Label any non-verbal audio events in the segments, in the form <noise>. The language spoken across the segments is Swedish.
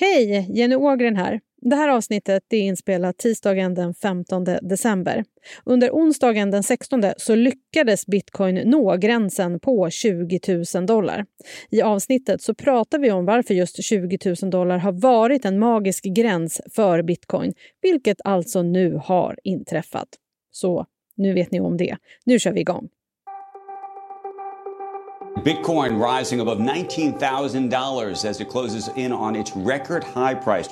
Hej! Jenny Ågren här. Det här avsnittet är inspelat tisdagen den 15 december. Under onsdagen den 16 så lyckades bitcoin nå gränsen på 20 000 dollar. I avsnittet så pratar vi om varför just 20 000 dollar har varit en magisk gräns för bitcoin, vilket alltså nu har inträffat. Så nu vet ni om det. Nu kör vi igång. Bitcoin rising above $19,000 as it closes in on its record high price.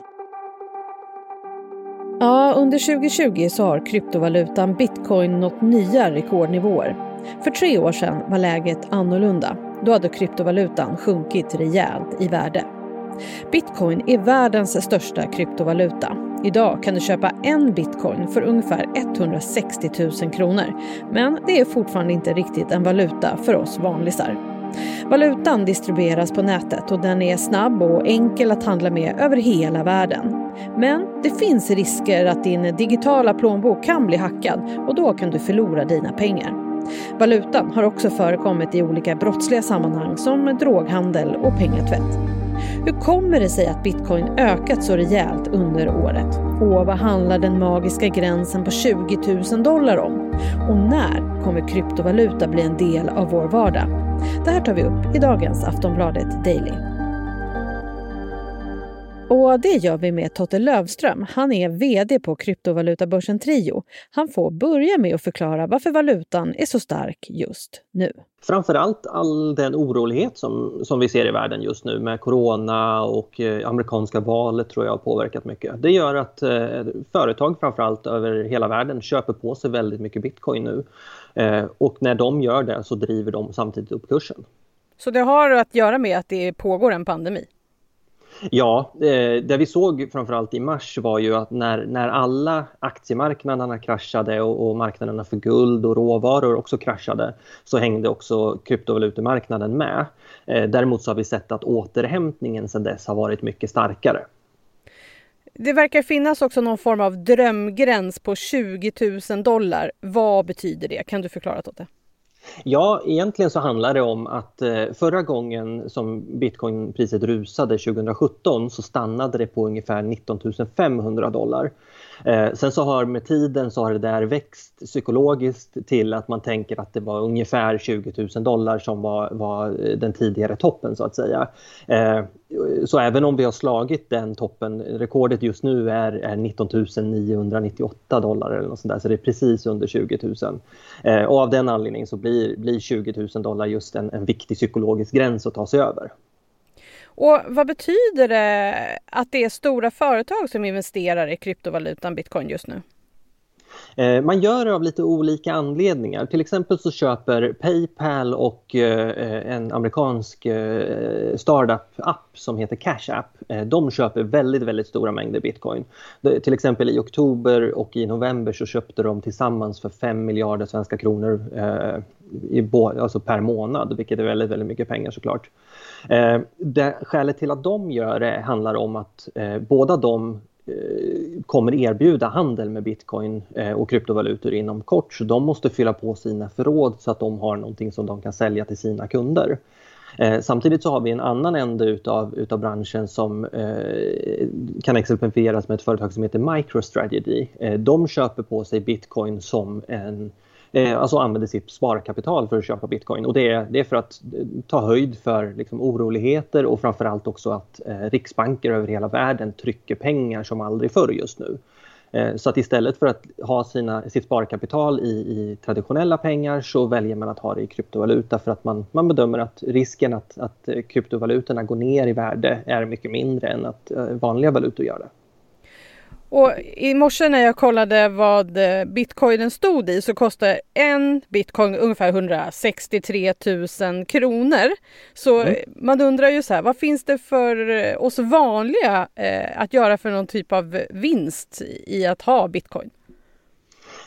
Ja, under 2020 så har kryptovalutan bitcoin nått nya rekordnivåer. För tre år sedan var läget annorlunda. Då hade kryptovalutan sjunkit rejält i värde. Bitcoin är världens största kryptovaluta. Idag kan du köpa en bitcoin för ungefär 160 000 kronor. Men det är fortfarande inte riktigt en valuta för oss vanlisar. Valutan distribueras på nätet och den är snabb och enkel att handla med över hela världen. Men det finns risker att din digitala plånbok kan bli hackad och då kan du förlora dina pengar. Valutan har också förekommit i olika brottsliga sammanhang som droghandel och pengatvätt. Hur kommer det sig att bitcoin ökat så rejält under året? Och vad handlar den magiska gränsen på 20 000 dollar om? Och när kommer kryptovaluta bli en del av vår vardag? Det här tar vi upp i dagens Aftonbladet Daily. Och det gör vi med Totte Lövström. Han är VD på kryptovalutabörsen Trio. Han får börja med att förklara varför valutan är så stark just nu. Framförallt all den orolighet som, som vi ser i världen just nu med corona och eh, amerikanska valet tror jag har påverkat mycket. Det gör att eh, företag framförallt över hela världen köper på sig väldigt mycket bitcoin nu. Eh, och när de gör det så driver de samtidigt upp kursen. Så det har att göra med att det pågår en pandemi? Ja, eh, det vi såg framförallt i mars var ju att när, när alla aktiemarknaderna kraschade och, och marknaderna för guld och råvaror också kraschade så hängde också kryptovalutemarknaden med. Eh, däremot så har vi sett att återhämtningen sedan dess har varit mycket starkare. Det verkar finnas också någon form av drömgräns på 20 000 dollar. Vad betyder det? Kan du förklara Totte? Ja, egentligen så handlar det om att eh, förra gången som bitcoinpriset rusade 2017 så stannade det på ungefär 19 500 dollar. Eh, sen så har med tiden så har det där växt psykologiskt till att man tänker att det var ungefär 20 000 dollar som var, var den tidigare toppen så att säga. Eh, så även om vi har slagit den toppen, rekordet just nu är, är 19 998 dollar eller något sånt där, så det är precis under 20 000. Och av den anledningen så blir, blir 20 000 dollar just en, en viktig psykologisk gräns att ta sig över. Och vad betyder det att det är stora företag som investerar i kryptovalutan bitcoin just nu? Eh, man gör det av lite olika anledningar. Till exempel så köper Paypal och eh, en amerikansk eh, startup-app som heter Cash App. De köper väldigt, väldigt stora mängder bitcoin. Till exempel i oktober och i november så köpte de tillsammans för 5 miljarder svenska kronor i, alltså per månad, vilket är väldigt, väldigt mycket pengar såklart. Det, skälet till att de gör det handlar om att båda de Eh, kommer erbjuda handel med bitcoin eh, och kryptovalutor inom kort. Så de måste fylla på sina förråd så att de har någonting som de kan sälja till sina kunder. Eh, samtidigt så har vi en annan ände utav, utav branschen som kan exemplifieras med ett företag som heter MicroStrategy. de köper på sig bitcoin som en eh, alltså använder sitt sparkapital för att köpa bitcoin. Och det är, det är för att eh, ta höjd för liksom, oroligheter och framförallt också att eh, riksbanker över hela världen trycker pengar som aldrig förr just nu. Eh, så att istället för att ha sina, sitt sparkapital i, i, traditionella pengar så väljer man att ha det i kryptovaluta för att man, man bedömer att risken att, att eh, kryptovalutorna går ner i värde är mycket mindre än att eh, vanliga valutor gör det. Och i morse när jag kollade vad eh, bitcoinen stod i så kostar en bitcoin ungefär 163 000 kronor. Så mm. man undrar ju så här, vad finns det för eh, oss vanliga eh, att göra för någon typ av vinst i att ha bitcoin?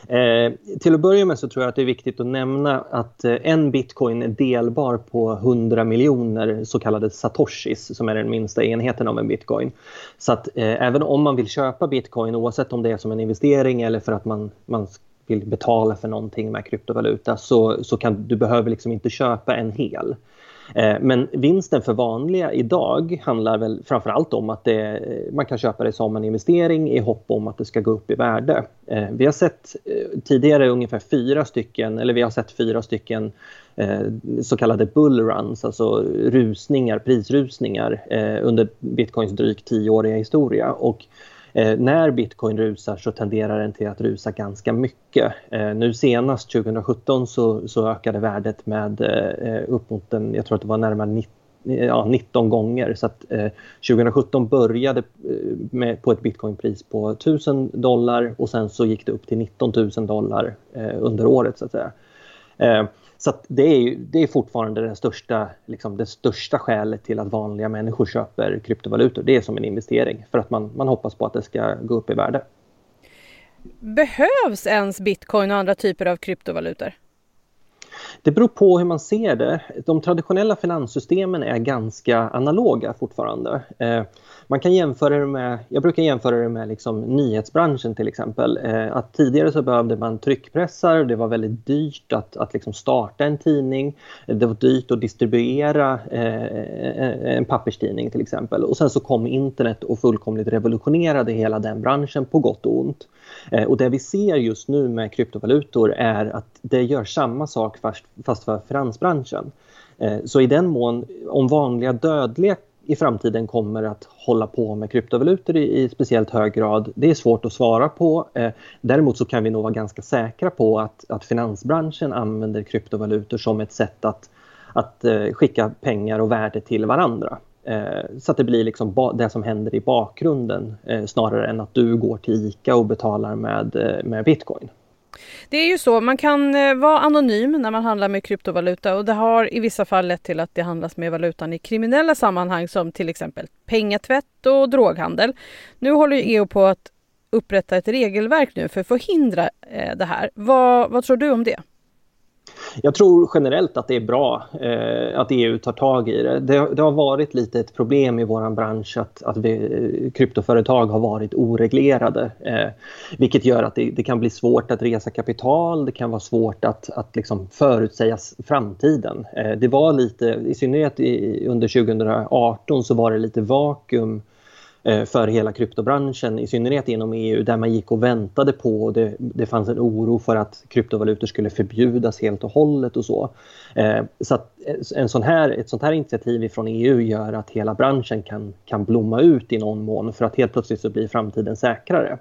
Eh, till att börja med så tror jag att det är viktigt att nämna att eh, en bitcoin är delbar på 100 miljoner så kallade satoshis som är den minsta enheten av en bitcoin. Så att eh, även om man vill köpa bitcoin oavsett om det är som en investering eller för att man, man vill betala för någonting med kryptovaluta så, så kan du behöver liksom inte köpa en hel. Eh, men vinsten för vanliga idag handlar väl framförallt om att det, eh, man kan köpa det som en investering i hopp om att det ska gå upp i värde. Eh, vi har sett tidigare ungefär fyra stycken, eller vi har sett fyra stycken så kallade bullruns, alltså rusningar, prisrusningar under bitcoins drygt tioåriga historia. Och Eh, när bitcoin rusar så tenderar den till att rusa ganska mycket. Eh, nu senast 2017 så, så ökade värdet med eh, upp mot en, jag tror att det var närmare 90 eh, ja, 19 gånger. Så att, eh, 2017 började eh, med, på ett bitcoinpris på 1000 dollar och sen så gick det upp till 19 000 dollar eh, under året så att säga. Eh, så det är, ju, det är fortfarande den största, liksom det största skälet till att vanliga människor köper kryptovalutor. Det är som en investering för att man, man hoppas på att det ska gå upp i värde. Behövs ens bitcoin och andra typer av kryptovalutor? Det beror på hur man ser det. De traditionella finanssystemen är ganska analoga fortfarande. Eh, man kan jämföra det med, jag brukar jämföra det med liksom nyhetsbranschen till exempel. Eh, att tidigare så behövde man tryckpressar, det var väldigt dyrt att, att liksom starta en tidning. Det var dyrt att distribuera eh, en papperstidning till exempel. Och sen så kom internet och fullkomligt revolutionerade hela den branschen på gott och ont. Och det vi ser just nu med kryptovalutor är att det gör samma sak fast, fast för finansbranschen. Eh, så i den mån, om vanliga dödliga i framtiden kommer att hålla på med kryptovalutor i, i speciellt hög grad. Det är svårt att svara på. Eh, däremot så kan vi nog vara ganska säkra på att, att finansbranschen använder kryptovalutor som ett sätt att, att eh, skicka pengar och värde till varandra. Eh, så att det blir liksom det som händer i bakgrunden eh, snarare än att du går till ICA och betalar med, eh, med bitcoin. Det är ju så, man kan eh, vara anonym när man handlar med kryptovaluta och det har i vissa fall lett till att det handlas med valutan i kriminella sammanhang som till exempel pengatvätt och droghandel. Nu håller EU på att upprätta ett regelverk nu för att förhindra eh, det här. Vad, vad tror du om det? Jag tror generellt att det är bra eh, att EU tar tag i det. det. det. har varit lite ett problem i vår bransch att, att vi, eh, kryptoföretag har varit oreglerade. Eh, vilket gör att det, det, kan bli svårt att resa kapital, det kan vara svårt att, att liksom förutsäga framtiden. Eh, det var lite, i synnerhet i, under 2018 så var det lite vakuum Eh, Eh, för hela kryptobranschen, i synnerhet inom EU där man gick och väntade på och det, det fanns en oro för att kryptovalutor skulle förbjudas helt och hållet och så. Eh, så att eh, en sån här, ett sånt här initiativ från EU gör att hela branschen kan, kan blomma ut i någon mån för att helt plötsligt så blir framtiden säkrare.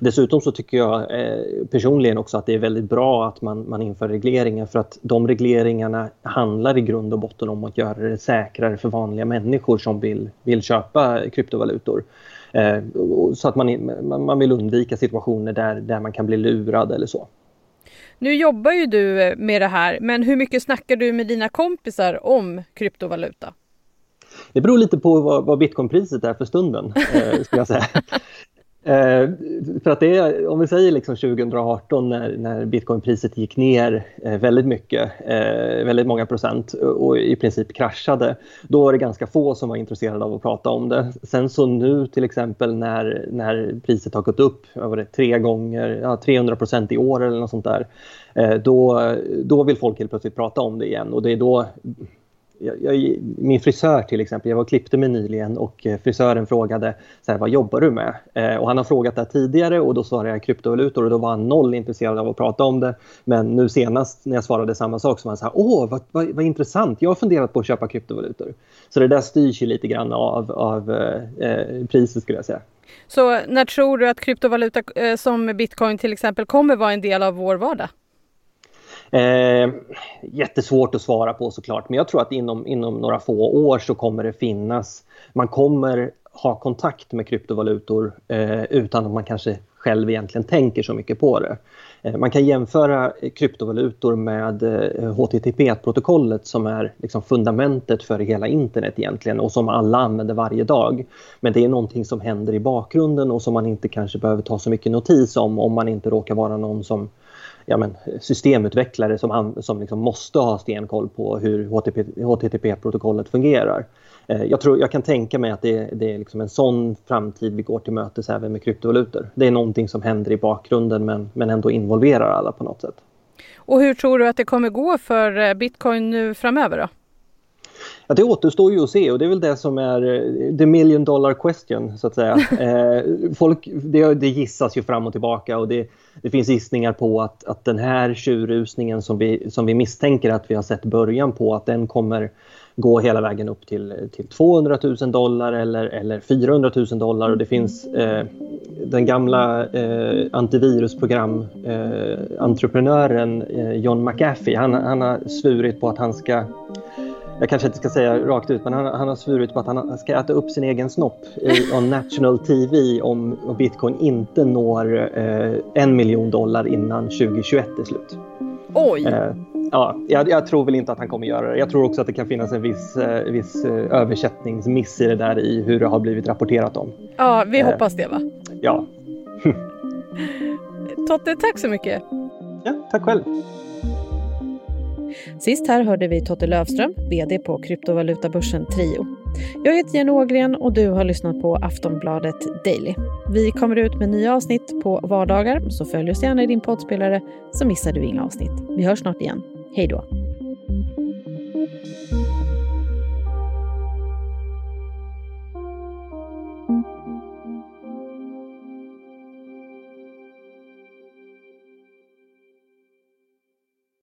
Dessutom så tycker jag eh, personligen också att det är väldigt bra att man, man inför regleringar för att de regleringarna handlar i grund och botten om att göra det säkrare för vanliga människor som vill, vill köpa kryptovalutor. Eh, så att man, man vill undvika situationer där, där man kan bli lurad eller så. Nu jobbar ju du eh, med det här, men hur mycket snackar du med dina kompisar om kryptovaluta? Det beror lite på vad, vad bitcoinpriset är för stunden, eh, jag säga. <laughs> Eh, för att det är, om vi säger liksom 2018 när, när bitcoinpriset gick ner eh, väldigt mycket, eh, väldigt många procent och i princip kraschade, då var det ganska få som var intresserade av att prata om det. Sen så nu till exempel när, när priset har gått upp, var det tre gånger, ja, 300 procent i år eller något sånt där, eh, då, då vill folk helt plötsligt prata om det igen och det är då jag, jag, min frisör till exempel, jag var och klippte mig nyligen och eh, frisören frågade så här, vad jobbar du med? Eh, och han har frågat det tidigare och då svarade jag kryptovalutor och då var han noll intresserad av att prata om det. Men nu senast när jag svarade samma sak så var han så här, åh vad, vad, vad intressant, jag har funderat på att köpa kryptovalutor. Så det där styrs ju lite grann av, av eh, eh priset skulle jag säga. Så när tror du att kryptovaluta eh, som bitcoin till exempel kommer vara en del av vår vardag? Eh, jättesvårt att svara på såklart, men jag tror att inom, inom några få år så kommer det finnas, man kommer ha kontakt med kryptovalutor eh, utan att man kanske själv egentligen tänker så mycket på det. Eh, man kan jämföra kryptovalutor med eh, HTTP-protokollet som är liksom fundamentet för hela internet egentligen och som alla använder varje dag. Men det är någonting som händer i bakgrunden och som man inte kanske behöver ta så mycket notis om om man inte råkar vara någon som ja, men, systemutvecklare som, som liksom måste ha stenkoll på hur HTTP-protokollet fungerar. Eh, jag, tror, jag kan tänka mig att det, det är liksom en sån framtid vi går till mötes även med kryptovalutor. Det är någonting som händer i bakgrunden men, men ändå involverar alla på något sätt. Och hur tror du att det kommer gå för eh, bitcoin nu framöver då? Ja, det återstår ju att se och det är väl det som är eh, the million dollar question så att säga. <laughs> eh, folk, det, det gissas ju fram och tillbaka och det, det finns gissningar på att, att den här tjurrusningen som vi, som vi misstänker att vi har sett början på, att den kommer gå hela vägen upp till, till 200 000 dollar eller, eller 400 000 dollar. Och det finns eh, den gamla eh, antivirusprogram-entreprenören eh, eh, John McAfee. Han, han har svurit på att han ska jag kanske inte ska säga rakt ut, men han, han har svurit på att han ska äta upp sin egen snopp i, on national TV om, om bitcoin inte når eh, en miljon dollar innan 2021 är slut. Oj! Eh, ja, jag, jag, tror väl inte att han kommer göra det. Jag tror också att det kan finnas en viss, eh, viss eh, översättningsmiss i det där i hur det har blivit rapporterat om. Ja, vi eh, hoppas det va? Ja. <laughs> Totte, tack så mycket. Ja, tack själv. Sist här hörde vi Totte Löfström, VD på kryptovalutabörsen Trio. Jag heter Jenny Ågren och du har lyssnat på Aftonbladet Daily. Vi kommer ut med nya avsnitt på vardagar, så följ oss gärna i din poddspelare så missar du inga avsnitt. Vi hörs snart igen. Hej då!